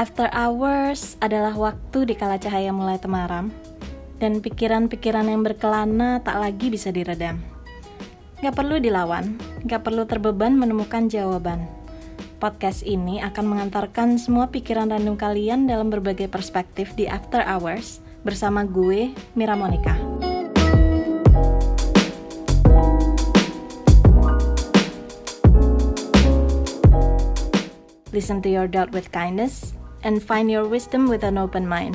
After hours adalah waktu di kala cahaya mulai temaram dan pikiran-pikiran yang berkelana tak lagi bisa diredam. Gak perlu dilawan, gak perlu terbeban menemukan jawaban. Podcast ini akan mengantarkan semua pikiran random kalian dalam berbagai perspektif di After Hours bersama gue, Mira Monica. Listen to your doubt with kindness and find your wisdom with an open mind.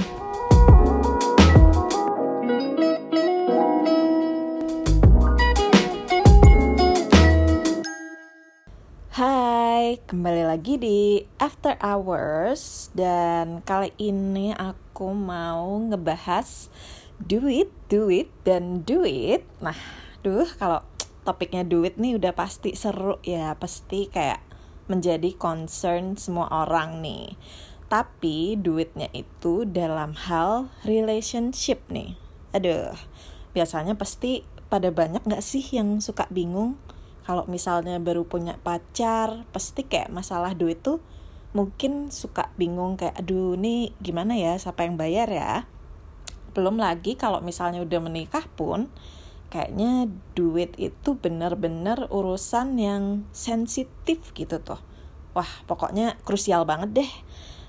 Hai, kembali lagi di After Hours dan kali ini aku mau ngebahas duit, duit dan duit. Nah, duh kalau topiknya duit nih udah pasti seru ya, pasti kayak menjadi concern semua orang nih. Tapi duitnya itu dalam hal relationship nih. Aduh, biasanya pasti pada banyak gak sih yang suka bingung kalau misalnya baru punya pacar pasti kayak masalah duit tuh mungkin suka bingung kayak aduh nih gimana ya siapa yang bayar ya belum lagi kalau misalnya udah menikah pun kayaknya duit itu bener-bener urusan yang sensitif gitu tuh wah pokoknya krusial banget deh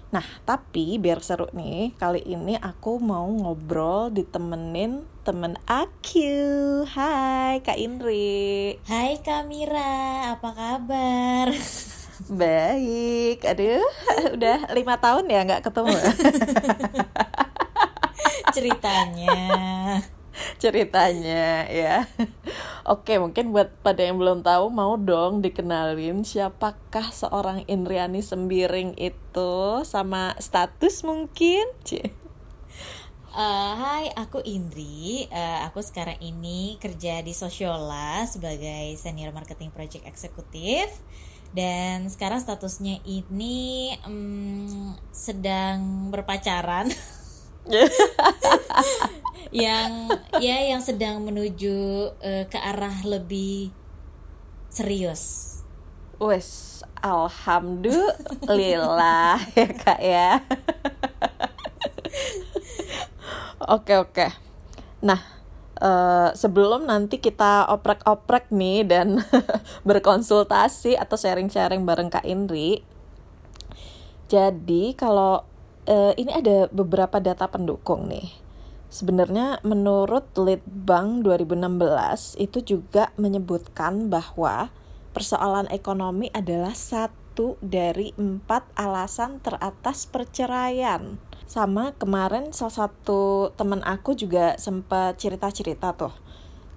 Nah, tapi biar seru nih, kali ini aku mau ngobrol ditemenin temen aku. Hai Kak Indri. Hai Kak Mira, apa kabar? Baik, aduh, udah lima tahun ya nggak ketemu. Ceritanya. Ceritanya ya. Oke, mungkin buat pada yang belum tahu mau dong dikenalin siapakah seorang Indriani Sembiring itu sama status mungkin? Uh, hai, aku Indri. Uh, aku sekarang ini kerja di Sosiola sebagai senior marketing project eksekutif. Dan sekarang statusnya ini um, sedang berpacaran. Yang ya yang sedang menuju uh, ke arah lebih serius. Wes, alhamdulillah ya kak ya. Oke oke. Nah, uh, sebelum nanti kita oprek-oprek nih dan berkonsultasi atau sharing-sharing bareng Kak Indri. Jadi kalau uh, ini ada beberapa data pendukung nih. Sebenarnya menurut Litbang 2016 itu juga menyebutkan bahwa persoalan ekonomi adalah satu dari empat alasan teratas perceraian. Sama kemarin salah satu teman aku juga sempat cerita-cerita tuh.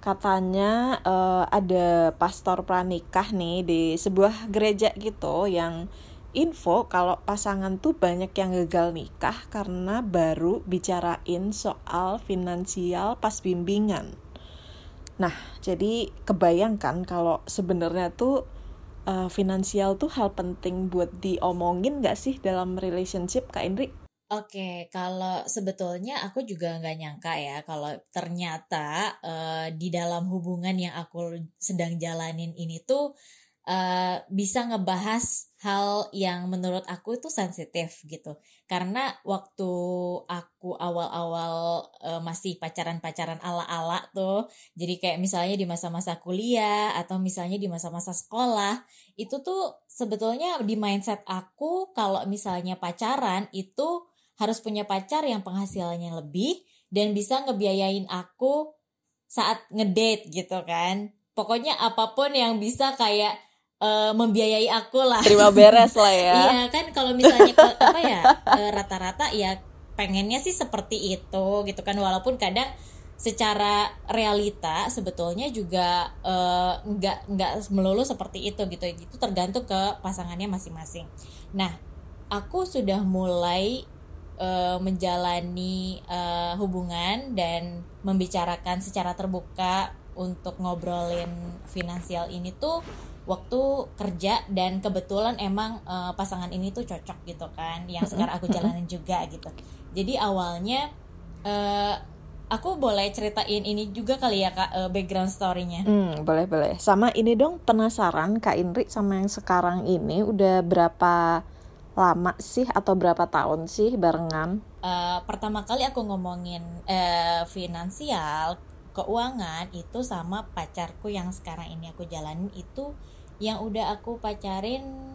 Katanya uh, ada pastor pranikah nih di sebuah gereja gitu yang info kalau pasangan tuh banyak yang gagal nikah karena baru bicarain soal finansial pas bimbingan. Nah, jadi kebayangkan kalau sebenarnya tuh uh, finansial tuh hal penting buat diomongin gak sih dalam relationship Kak Indri? Oke, kalau sebetulnya aku juga nggak nyangka ya kalau ternyata uh, di dalam hubungan yang aku sedang jalanin ini tuh uh, bisa ngebahas hal yang menurut aku itu sensitif gitu. Karena waktu aku awal-awal uh, masih pacaran-pacaran ala-ala tuh jadi kayak misalnya di masa-masa kuliah atau misalnya di masa-masa sekolah itu tuh sebetulnya di mindset aku kalau misalnya pacaran itu harus punya pacar yang penghasilannya lebih dan bisa ngebiayain aku saat ngedate gitu kan. Pokoknya apa pun yang bisa kayak uh, membiayai aku lah. Terima beres lah ya. iya kan kalau misalnya apa ya uh, rata-rata ya pengennya sih seperti itu gitu kan walaupun kadang secara realita sebetulnya juga uh, nggak nggak melulu seperti itu gitu itu tergantung ke pasangannya masing-masing. Nah aku sudah mulai uh, menjalani uh, hubungan dan membicarakan secara terbuka untuk ngobrolin finansial ini tuh waktu kerja dan kebetulan emang uh, pasangan ini tuh cocok gitu kan yang sekarang aku jalanin juga gitu. Jadi awalnya uh, aku boleh ceritain ini juga kali ya kak uh, background storynya? Hmm boleh boleh. Sama ini dong penasaran kak Indri sama yang sekarang ini udah berapa lama sih atau berapa tahun sih barengan? Uh, pertama kali aku ngomongin uh, finansial keuangan itu sama pacarku yang sekarang ini aku jalanin itu yang udah aku pacarin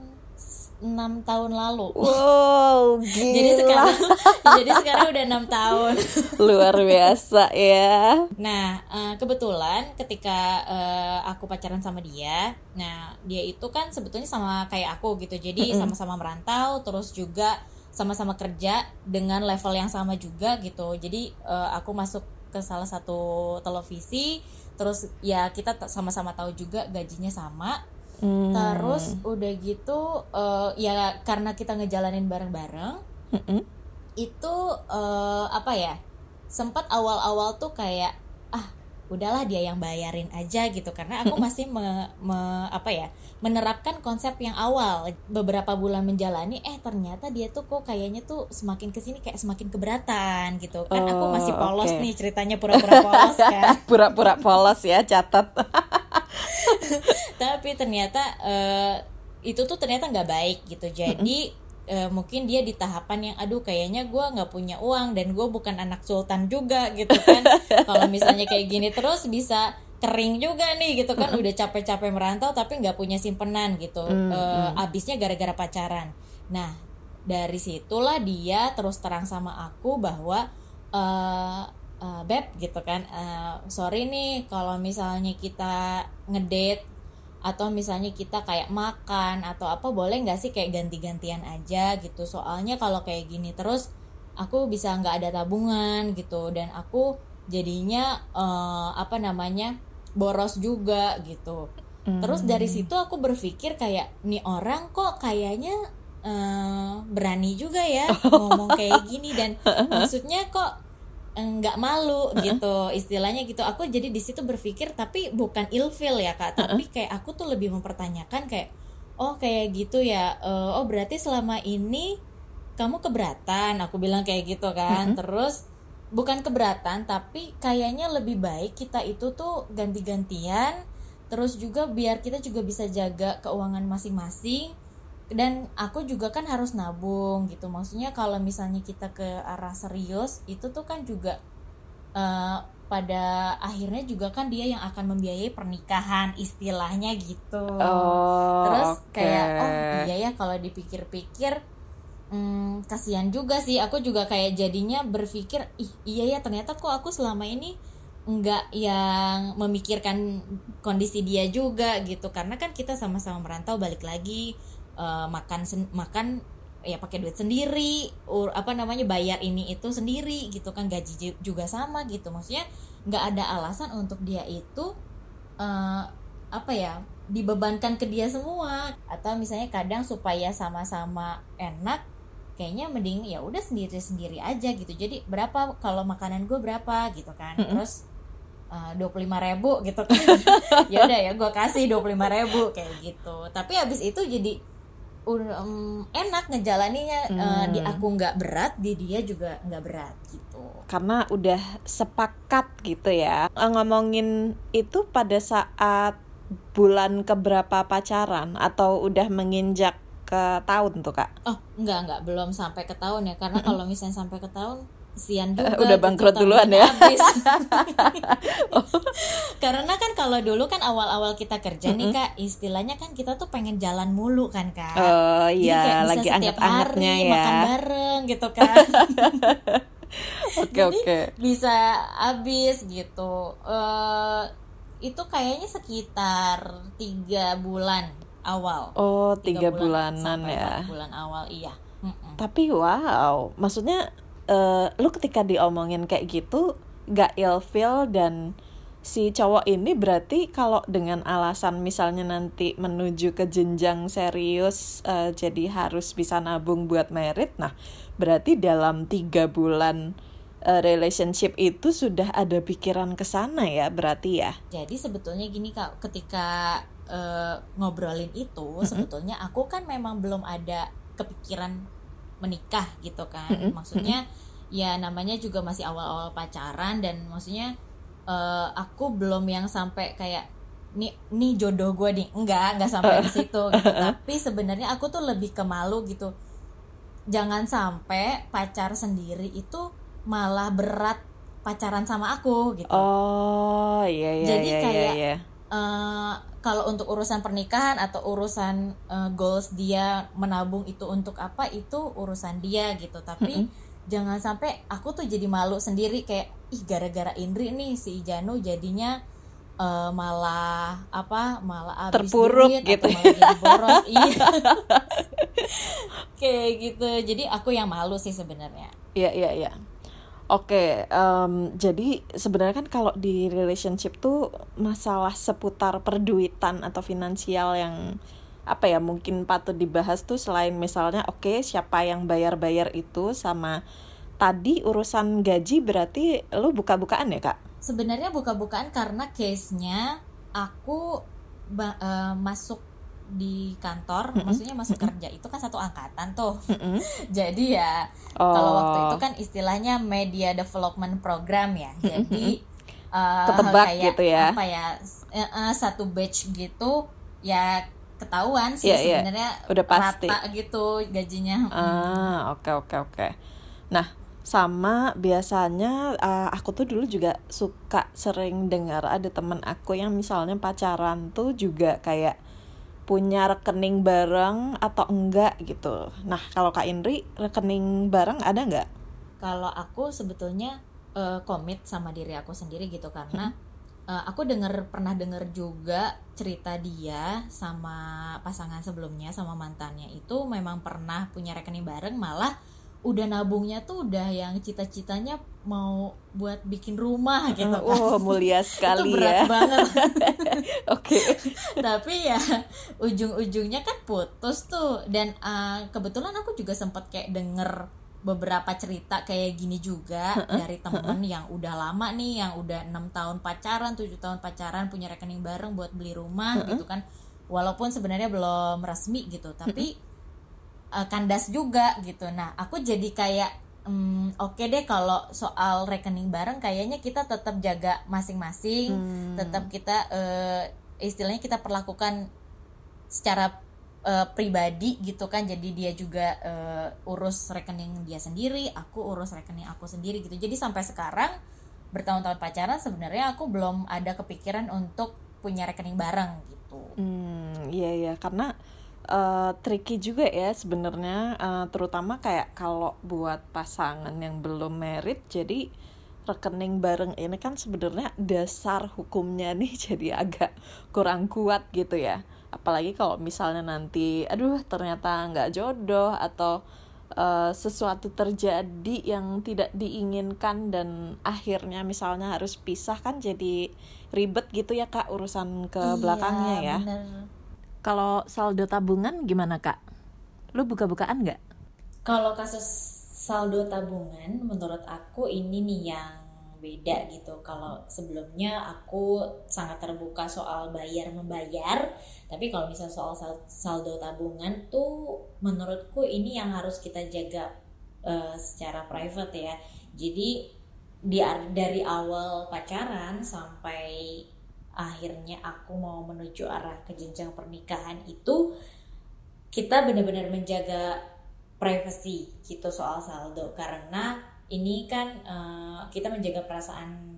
enam tahun lalu. Wow, gila. jadi sekarang jadi sekarang udah enam tahun. Luar biasa ya. Nah, eh, kebetulan ketika uh, aku pacaran sama dia, nah dia itu kan sebetulnya sama kayak aku gitu. Jadi sama-sama merantau, terus juga sama-sama kerja dengan level yang sama juga gitu. Jadi uh, aku masuk ke salah satu televisi, terus ya kita sama-sama tahu juga gajinya sama Hmm. Terus udah gitu uh, ya karena kita ngejalanin bareng-bareng, itu uh, apa ya? Sempat awal-awal tuh kayak ah udahlah dia yang bayarin aja gitu karena aku masih me, me, apa ya menerapkan konsep yang awal beberapa bulan menjalani eh ternyata dia tuh kok kayaknya tuh semakin ke sini kayak semakin keberatan gitu kan oh, aku masih oh, polos okay. nih ceritanya pura-pura polos kan pura-pura polos ya catat tapi ternyata uh, itu tuh ternyata nggak baik gitu. Jadi uh, mungkin dia di tahapan yang aduh kayaknya gue nggak punya uang dan gue bukan anak sultan juga gitu kan. Kalau misalnya kayak gini terus bisa kering juga nih gitu kan. Udah capek-capek merantau tapi nggak punya simpenan gitu mm, uh, abisnya gara-gara pacaran. Nah dari situlah dia terus terang sama aku bahwa uh, uh, beb gitu kan uh, sorry nih kalau misalnya kita ngedate atau misalnya kita kayak makan atau apa boleh nggak sih kayak ganti-gantian aja gitu? Soalnya kalau kayak gini terus aku bisa nggak ada tabungan gitu. Dan aku jadinya uh, apa namanya boros juga gitu. Terus dari hmm. situ aku berpikir kayak nih orang kok kayaknya uh, berani juga ya ngomong kayak gini. Dan maksudnya kok nggak malu gitu istilahnya gitu. Aku jadi di situ berpikir tapi bukan ilfil ya kak. Tapi kayak aku tuh lebih mempertanyakan kayak oh kayak gitu ya uh, oh berarti selama ini kamu keberatan? Aku bilang kayak gitu kan. Terus bukan keberatan tapi kayaknya lebih baik kita itu tuh ganti-gantian. Terus juga biar kita juga bisa jaga keuangan masing-masing dan aku juga kan harus nabung gitu. Maksudnya kalau misalnya kita ke arah serius itu tuh kan juga uh, pada akhirnya juga kan dia yang akan membiayai pernikahan istilahnya gitu. Oh, terus okay. kayak oh iya ya kalau dipikir-pikir hmm, kasihan juga sih. Aku juga kayak jadinya berpikir ih iya ya ternyata kok aku selama ini enggak yang memikirkan kondisi dia juga gitu. Karena kan kita sama-sama merantau balik lagi uh, makan sen makan ya pakai duit sendiri ur, apa namanya bayar ini itu sendiri gitu kan gaji juga sama gitu. Maksudnya nggak ada alasan untuk dia itu uh, apa ya dibebankan ke dia semua. Atau misalnya kadang supaya sama-sama enak kayaknya mending ya udah sendiri sendiri aja gitu. Jadi berapa kalau makanan gue berapa gitu kan. Mm -hmm. terus eh, dua puluh lima ribu gitu kan. Ya udah ya gue kasih dua puluh lima ribu kayak gitu. Tapi habis itu jadi um, enak ngejalaninya hmm. uh, di aku nggak berat di dia juga nggak berat gitu. Karena udah sepakat gitu ya. Eh, ngomongin itu pada saat bulan keberapa pacaran atau udah menginjak ke tahun tuh kak? Oh nggak nggak belum sampai ke tahun ya. Karena kalau misalnya sampai ke tahun sian juga udah bangkrut duluan ya. karena kan kalau dulu kan awal-awal kita kerja mm -hmm. nih kak istilahnya kan kita tuh pengen jalan mulu kan kak. Oh iya Jadi lagi anget-angetnya ya. makan bareng gitu kan oke oke. okay. bisa habis gitu. Uh, itu kayaknya sekitar tiga bulan awal. Oh tiga, tiga bulan, bulanan ya. bulan awal iya. Mm -mm. tapi wow. Maksudnya uh, lu ketika diomongin kayak gitu gak ilfeel dan si cowok ini berarti kalau dengan alasan misalnya nanti menuju ke jenjang serius uh, jadi harus bisa nabung buat merit nah berarti dalam tiga bulan uh, relationship itu sudah ada pikiran ke sana ya berarti ya jadi sebetulnya gini kak ketika uh, ngobrolin itu mm -hmm. sebetulnya aku kan memang belum ada kepikiran menikah gitu kan. Mm -hmm. maksudnya ya namanya juga masih awal-awal pacaran dan maksudnya uh, aku belum yang sampai kayak nih nih jodoh gue nih. Enggak enggak sampai di situ gitu. Tapi sebenarnya aku tuh lebih ke malu gitu. Jangan sampai pacar sendiri itu malah berat pacaran sama aku gitu. Oh iya iya jadi iya, kayak iya, iya. Uh, kalau untuk urusan pernikahan atau urusan uh, goals dia menabung itu untuk apa itu urusan dia gitu. Tapi mm -hmm. jangan sampai aku tuh jadi malu sendiri kayak ih gara-gara Indri nih si Janu jadinya uh, malah apa malah abis terpuruk duit, gitu. atau malah jadi boros. Iya. Kayak gitu. Jadi aku yang malu sih sebenarnya. Iya iya iya Oke, um, jadi sebenarnya kan kalau di relationship tuh masalah seputar perduitan atau finansial yang apa ya mungkin patut dibahas tuh selain misalnya oke okay, siapa yang bayar-bayar itu sama tadi urusan gaji berarti lu buka-bukaan ya kak? Sebenarnya buka-bukaan karena case-nya aku uh, masuk di kantor, mm -hmm. maksudnya masuk kerja itu kan satu angkatan tuh. Mm -hmm. Jadi ya oh. kalau waktu itu kan istilahnya media development program ya. Mm -hmm. Jadi uh, ketebak kayak, gitu ya. Apa ya uh, satu batch gitu ya ketahuan sih yeah, iya. sebenarnya yeah. udah pasti rata gitu gajinya. Ah, oke okay, oke okay, oke. Okay. Nah, sama biasanya uh, aku tuh dulu juga suka sering dengar ada temen aku yang misalnya pacaran tuh juga kayak punya rekening bareng atau enggak gitu. Nah, kalau Kak Indri, rekening bareng ada enggak? Kalau aku sebetulnya uh, komit sama diri aku sendiri gitu karena hmm. uh, aku dengar pernah dengar juga cerita dia sama pasangan sebelumnya sama mantannya itu memang pernah punya rekening bareng malah udah nabungnya tuh udah yang cita-citanya mau buat bikin rumah gitu kan. Oh, mulia sekali itu berat ya. banget. Oke. Tapi ya ujung-ujungnya kan putus tuh dan uh, kebetulan aku juga sempat kayak denger beberapa cerita kayak gini juga dari temen yang udah lama nih yang udah enam tahun pacaran tujuh tahun pacaran punya rekening bareng buat beli rumah gitu kan walaupun sebenarnya belum resmi gitu tapi uh, kandas juga gitu nah aku jadi kayak um, oke okay deh kalau soal rekening bareng kayaknya kita tetap jaga masing-masing hmm. tetap kita uh, istilahnya kita perlakukan secara uh, pribadi gitu kan jadi dia juga uh, urus rekening dia sendiri aku urus rekening aku sendiri gitu jadi sampai sekarang bertahun-tahun pacaran sebenarnya aku belum ada kepikiran untuk punya rekening bareng gitu. Hmm, iya iya karena uh, tricky juga ya sebenarnya uh, terutama kayak kalau buat pasangan yang belum merit jadi rekening bareng ini kan sebenarnya dasar hukumnya nih jadi agak kurang kuat gitu ya. Apalagi kalau misalnya nanti aduh ternyata nggak jodoh atau uh, sesuatu terjadi yang tidak diinginkan dan akhirnya misalnya harus pisah kan jadi ribet gitu ya kak urusan ke iya, belakangnya ya. bener kalau saldo tabungan gimana kak? Lu buka-bukaan nggak? Kalau kasus saldo tabungan, menurut aku ini nih yang beda gitu. Kalau sebelumnya aku sangat terbuka soal bayar membayar, tapi kalau misal soal saldo tabungan tuh menurutku ini yang harus kita jaga uh, secara private ya. Jadi di dari awal pacaran sampai akhirnya aku mau menuju arah ke jenjang pernikahan itu kita benar-benar menjaga privasi gitu soal saldo. Karena ini kan uh, kita menjaga perasaan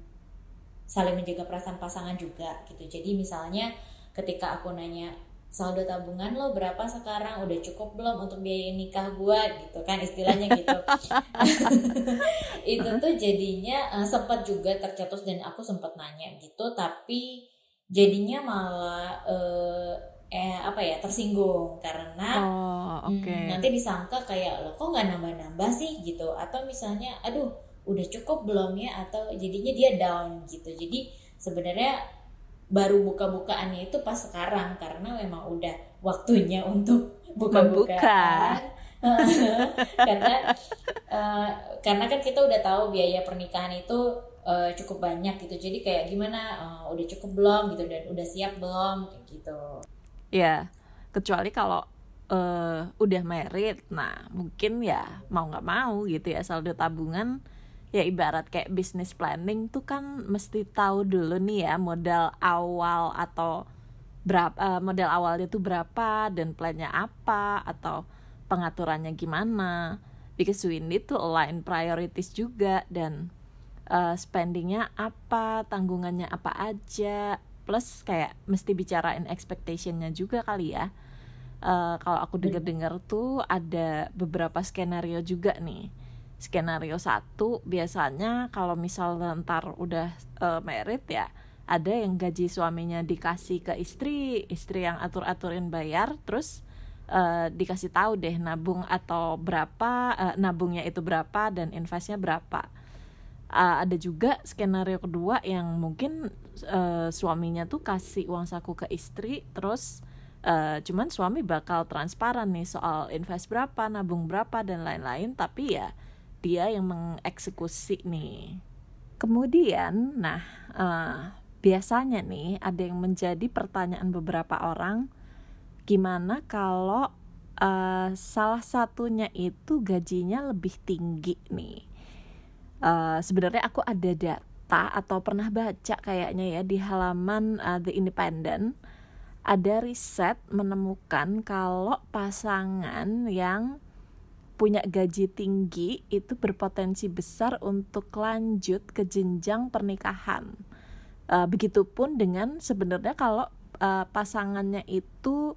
saling menjaga perasaan pasangan juga gitu. Jadi misalnya ketika aku nanya saldo tabungan lo berapa sekarang? Udah cukup belum untuk biaya nikah gue gitu kan istilahnya gitu. Itu tuh jadinya uh, sempat juga tercetus dan aku sempat nanya gitu tapi jadinya malah uh, eh apa ya tersinggung karena oh, okay. hmm, nanti disangka kayak lo kok nggak nambah-nambah sih? Gitu. Atau misalnya aduh udah cukup belum ya? Atau jadinya dia down gitu. Jadi sebenarnya baru buka-bukaannya itu pas sekarang karena memang udah waktunya untuk buka-bukaan karena uh, karena kan kita udah tahu biaya pernikahan itu uh, cukup banyak gitu. Jadi kayak gimana uh, udah cukup belum gitu dan udah siap belum kayak gitu. Ya kecuali kalau uh, udah married nah mungkin ya mau nggak mau gitu ya saldo tabungan ya ibarat kayak business planning tuh kan mesti tahu dulu nih ya modal awal atau berapa uh, modal awalnya tuh berapa dan plannya apa atau pengaturannya gimana. Because we need to align priorities juga dan uh, spendingnya apa tanggungannya apa aja. Plus kayak mesti bicarain expectationnya juga kali ya. Uh, kalau aku dengar-dengar tuh ada beberapa skenario juga nih skenario satu biasanya kalau misalnya ntar udah uh, married ya ada yang gaji suaminya dikasih ke istri istri yang atur aturin bayar terus uh, dikasih tahu deh nabung atau berapa uh, nabungnya itu berapa dan investnya berapa. Uh, ada juga skenario kedua yang mungkin uh, suaminya tuh kasih uang saku ke istri terus uh, cuman suami bakal transparan nih soal invest berapa nabung berapa dan lain-lain. Tapi ya dia yang mengeksekusi nih. Kemudian nah uh, biasanya nih ada yang menjadi pertanyaan beberapa orang gimana kalau uh, salah satunya itu gajinya lebih tinggi nih? Uh, sebenarnya aku ada data atau pernah baca kayaknya ya di halaman uh, The Independent ada riset menemukan kalau pasangan yang punya gaji tinggi itu berpotensi besar untuk lanjut ke jenjang pernikahan. Uh, begitupun dengan sebenarnya kalau uh, pasangannya itu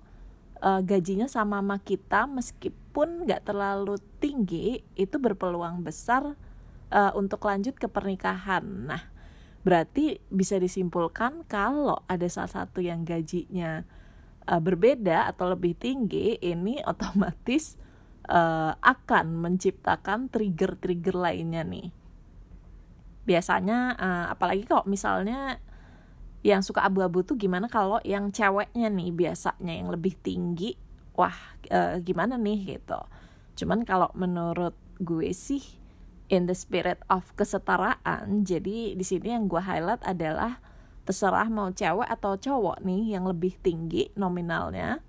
uh, gajinya sama sama kita meskipun nggak terlalu tinggi itu berpeluang besar uh, untuk lanjut ke pernikahan. Nah, berarti bisa disimpulkan kalau ada salah satu yang gajinya uh, berbeda atau lebih tinggi, ini otomatis uh, akan menciptakan trigger-trigger lainnya nih. Biasanya uh, apalagi kalau misalnya yang suka abu-abu tuh gimana kalau yang ceweknya nih biasanya yang lebih tinggi, wah uh, gimana nih gitu. Cuman kalau menurut gue sih in the spirit of kesetaraan, jadi di sini yang gue highlight adalah terserah mau cewek atau cowok nih yang lebih tinggi nominalnya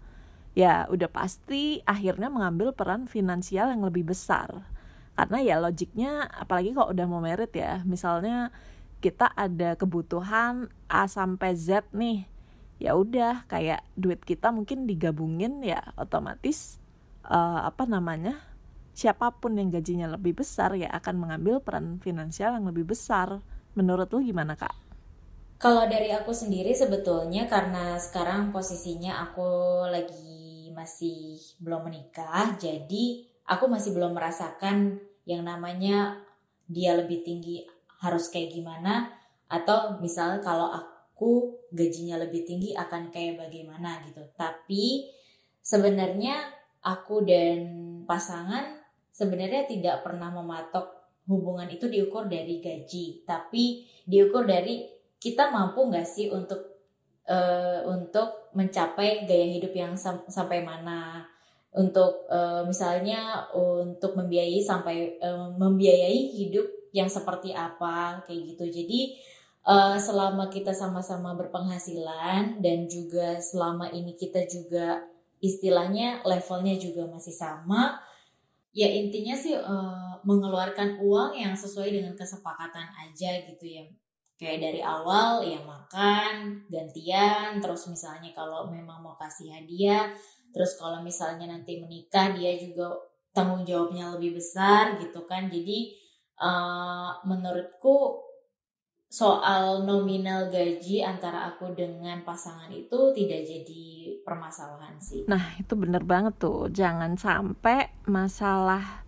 ya udah pasti akhirnya mengambil peran finansial yang lebih besar karena ya logiknya apalagi kalau udah mau merit ya misalnya kita ada kebutuhan A sampai Z nih ya udah kayak duit kita mungkin digabungin ya otomatis uh, apa namanya siapa pun yang gajinya lebih besar ya akan mengambil peran finansial yang lebih besar menurut lu gimana kak? Kalau dari aku sendiri sebetulnya karena sekarang posisinya aku lagi masih belum menikah, jadi aku masih belum merasakan yang namanya dia lebih tinggi harus kayak gimana atau misal kalau aku gajinya lebih tinggi akan kayak bagaimana gitu. Tapi sebenarnya aku dan pasangan sebenarnya tidak pernah mematok hubungan itu diukur dari gaji, tapi diukur dari kita mampu nggak sih untuk uh, untuk mencapai gaya hidup yang sam sampai mana. Untuk uh, misalnya untuk membiayai sampai uh, membiayai hidup yang seperti apa kayak gitu. Jadi uh, selama kita sama-sama berpenghasilan dan juga selama ini kita juga istilahnya levelnya juga masih sama ya intinya sih uh, mengeluarkan uang yang sesuai dengan kesepakatan aja gitu ya kayak dari awal ya makan gantian terus misalnya kalau memang mau kasih hadiah terus kalau misalnya nanti menikah dia juga tanggung jawabnya lebih besar gitu kan jadi uh, menurutku soal nominal gaji antara aku dengan pasangan itu tidak jadi permasalahan sih. Nah itu bener banget tuh jangan sampai masalah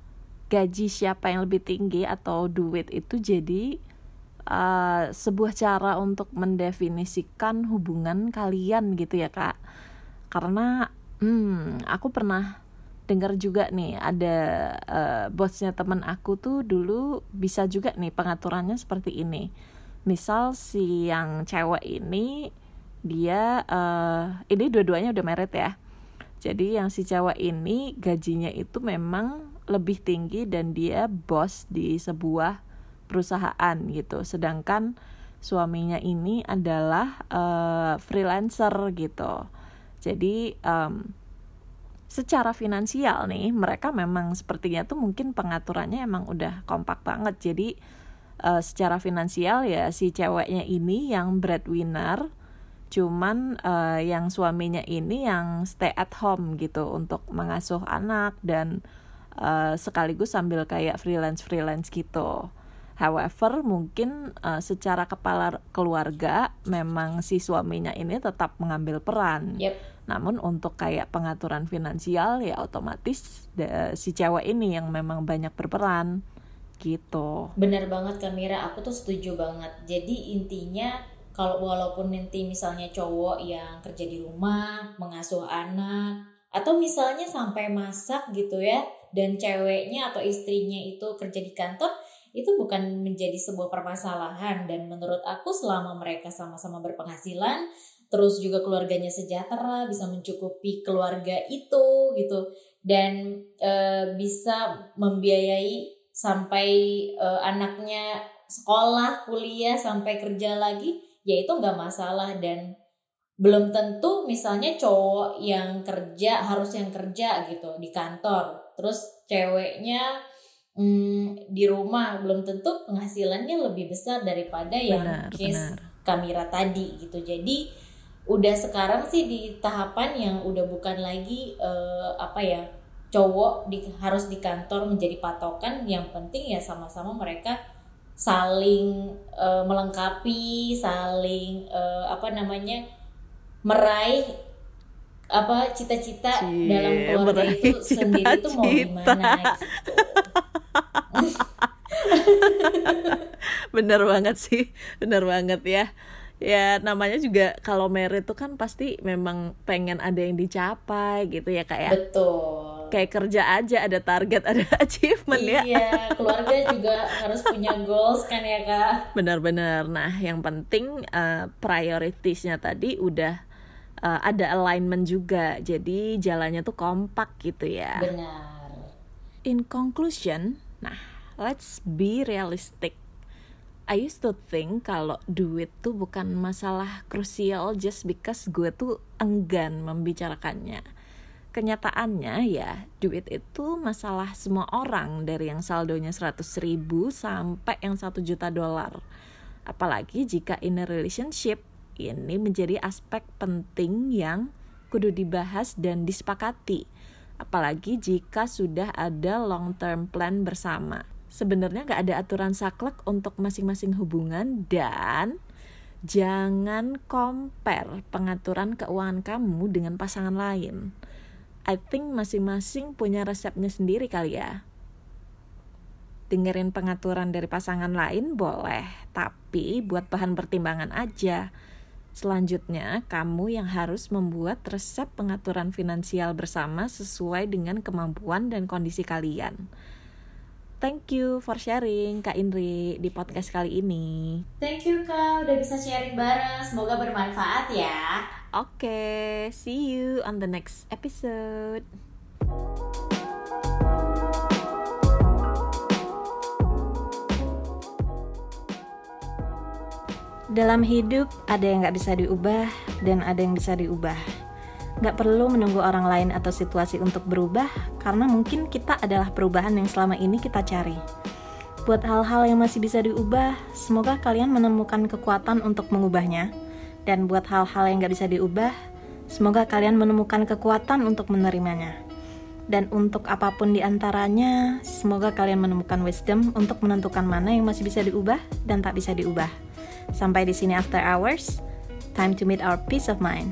gaji siapa yang lebih tinggi atau duit itu jadi uh, sebuah cara untuk mendefinisikan hubungan kalian gitu ya kak. Karena hmm, aku pernah dengar juga nih ada uh, bosnya teman aku tuh dulu bisa juga nih pengaturannya seperti ini. Misal si yang cewek ini dia uh, ini dua-duanya udah meret ya. Jadi yang si cewek ini gajinya itu memang lebih tinggi dan dia bos di sebuah perusahaan gitu. Sedangkan suaminya ini adalah uh, freelancer gitu. Jadi um, secara finansial nih mereka memang sepertinya tuh mungkin pengaturannya emang udah kompak banget. Jadi uh, secara finansial ya si ceweknya ini yang breadwinner cuman uh, yang suaminya ini yang stay at home gitu untuk mengasuh anak dan uh, sekaligus sambil kayak freelance freelance gitu. However, mungkin uh, secara kepala keluarga memang si suaminya ini tetap mengambil peran. Yep. Namun untuk kayak pengaturan finansial ya otomatis si cewek ini yang memang banyak berperan gitu. Bener banget Kamira, aku tuh setuju banget. Jadi intinya kalau walaupun nanti misalnya cowok yang kerja di rumah, mengasuh anak, atau misalnya sampai masak gitu ya, dan ceweknya atau istrinya itu kerja di kantor, itu bukan menjadi sebuah permasalahan dan menurut aku selama mereka sama-sama berpenghasilan terus juga keluarganya sejahtera bisa mencukupi keluarga itu gitu. Dan e, bisa membiayai sampai e, anaknya sekolah kuliah sampai kerja lagi ya itu nggak masalah. Dan belum tentu misalnya cowok yang kerja harus yang kerja gitu di kantor. Terus ceweknya hmm, di rumah belum tentu penghasilannya lebih besar daripada yang benar, case benar. kamera tadi gitu jadi udah sekarang sih di tahapan yang udah bukan lagi uh, apa ya cowok di, harus di kantor menjadi patokan yang penting ya sama-sama mereka saling uh, melengkapi, saling uh, apa namanya meraih apa cita-cita dalam keluarga itu cita, sendiri itu mau gimana gitu. bener banget sih, bener banget ya. Ya namanya juga kalau merit tuh kan pasti memang pengen ada yang dicapai gitu ya kayak ya. betul. Kayak kerja aja ada target ada achievement iya, ya. Iya keluarga juga harus punya goals kan ya kak. Benar-benar nah yang penting uh, prioritasnya tadi udah uh, ada alignment juga. Jadi jalannya tuh kompak gitu ya. Benar. In conclusion nah let's be realistic I used to think kalau duit tuh bukan masalah krusial just because gue tuh enggan membicarakannya. Kenyataannya ya duit itu masalah semua orang dari yang saldonya 100 ribu sampai yang 1 juta dolar. Apalagi jika in a relationship ini menjadi aspek penting yang kudu dibahas dan disepakati. Apalagi jika sudah ada long term plan bersama sebenarnya gak ada aturan saklek untuk masing-masing hubungan dan jangan compare pengaturan keuangan kamu dengan pasangan lain. I think masing-masing punya resepnya sendiri kali ya. Dengerin pengaturan dari pasangan lain boleh, tapi buat bahan pertimbangan aja. Selanjutnya, kamu yang harus membuat resep pengaturan finansial bersama sesuai dengan kemampuan dan kondisi kalian. Thank you for sharing Kak Indri di podcast kali ini. Thank you Kak udah bisa sharing bareng. Semoga bermanfaat ya. Oke, okay, see you on the next episode. Dalam hidup ada yang gak bisa diubah dan ada yang bisa diubah Gak perlu menunggu orang lain atau situasi untuk berubah, karena mungkin kita adalah perubahan yang selama ini kita cari. Buat hal-hal yang masih bisa diubah, semoga kalian menemukan kekuatan untuk mengubahnya. Dan buat hal-hal yang gak bisa diubah, semoga kalian menemukan kekuatan untuk menerimanya. Dan untuk apa pun di antaranya, semoga kalian menemukan wisdom untuk menentukan mana yang masih bisa diubah dan tak bisa diubah. Sampai di sini after hours, time to meet our peace of mind.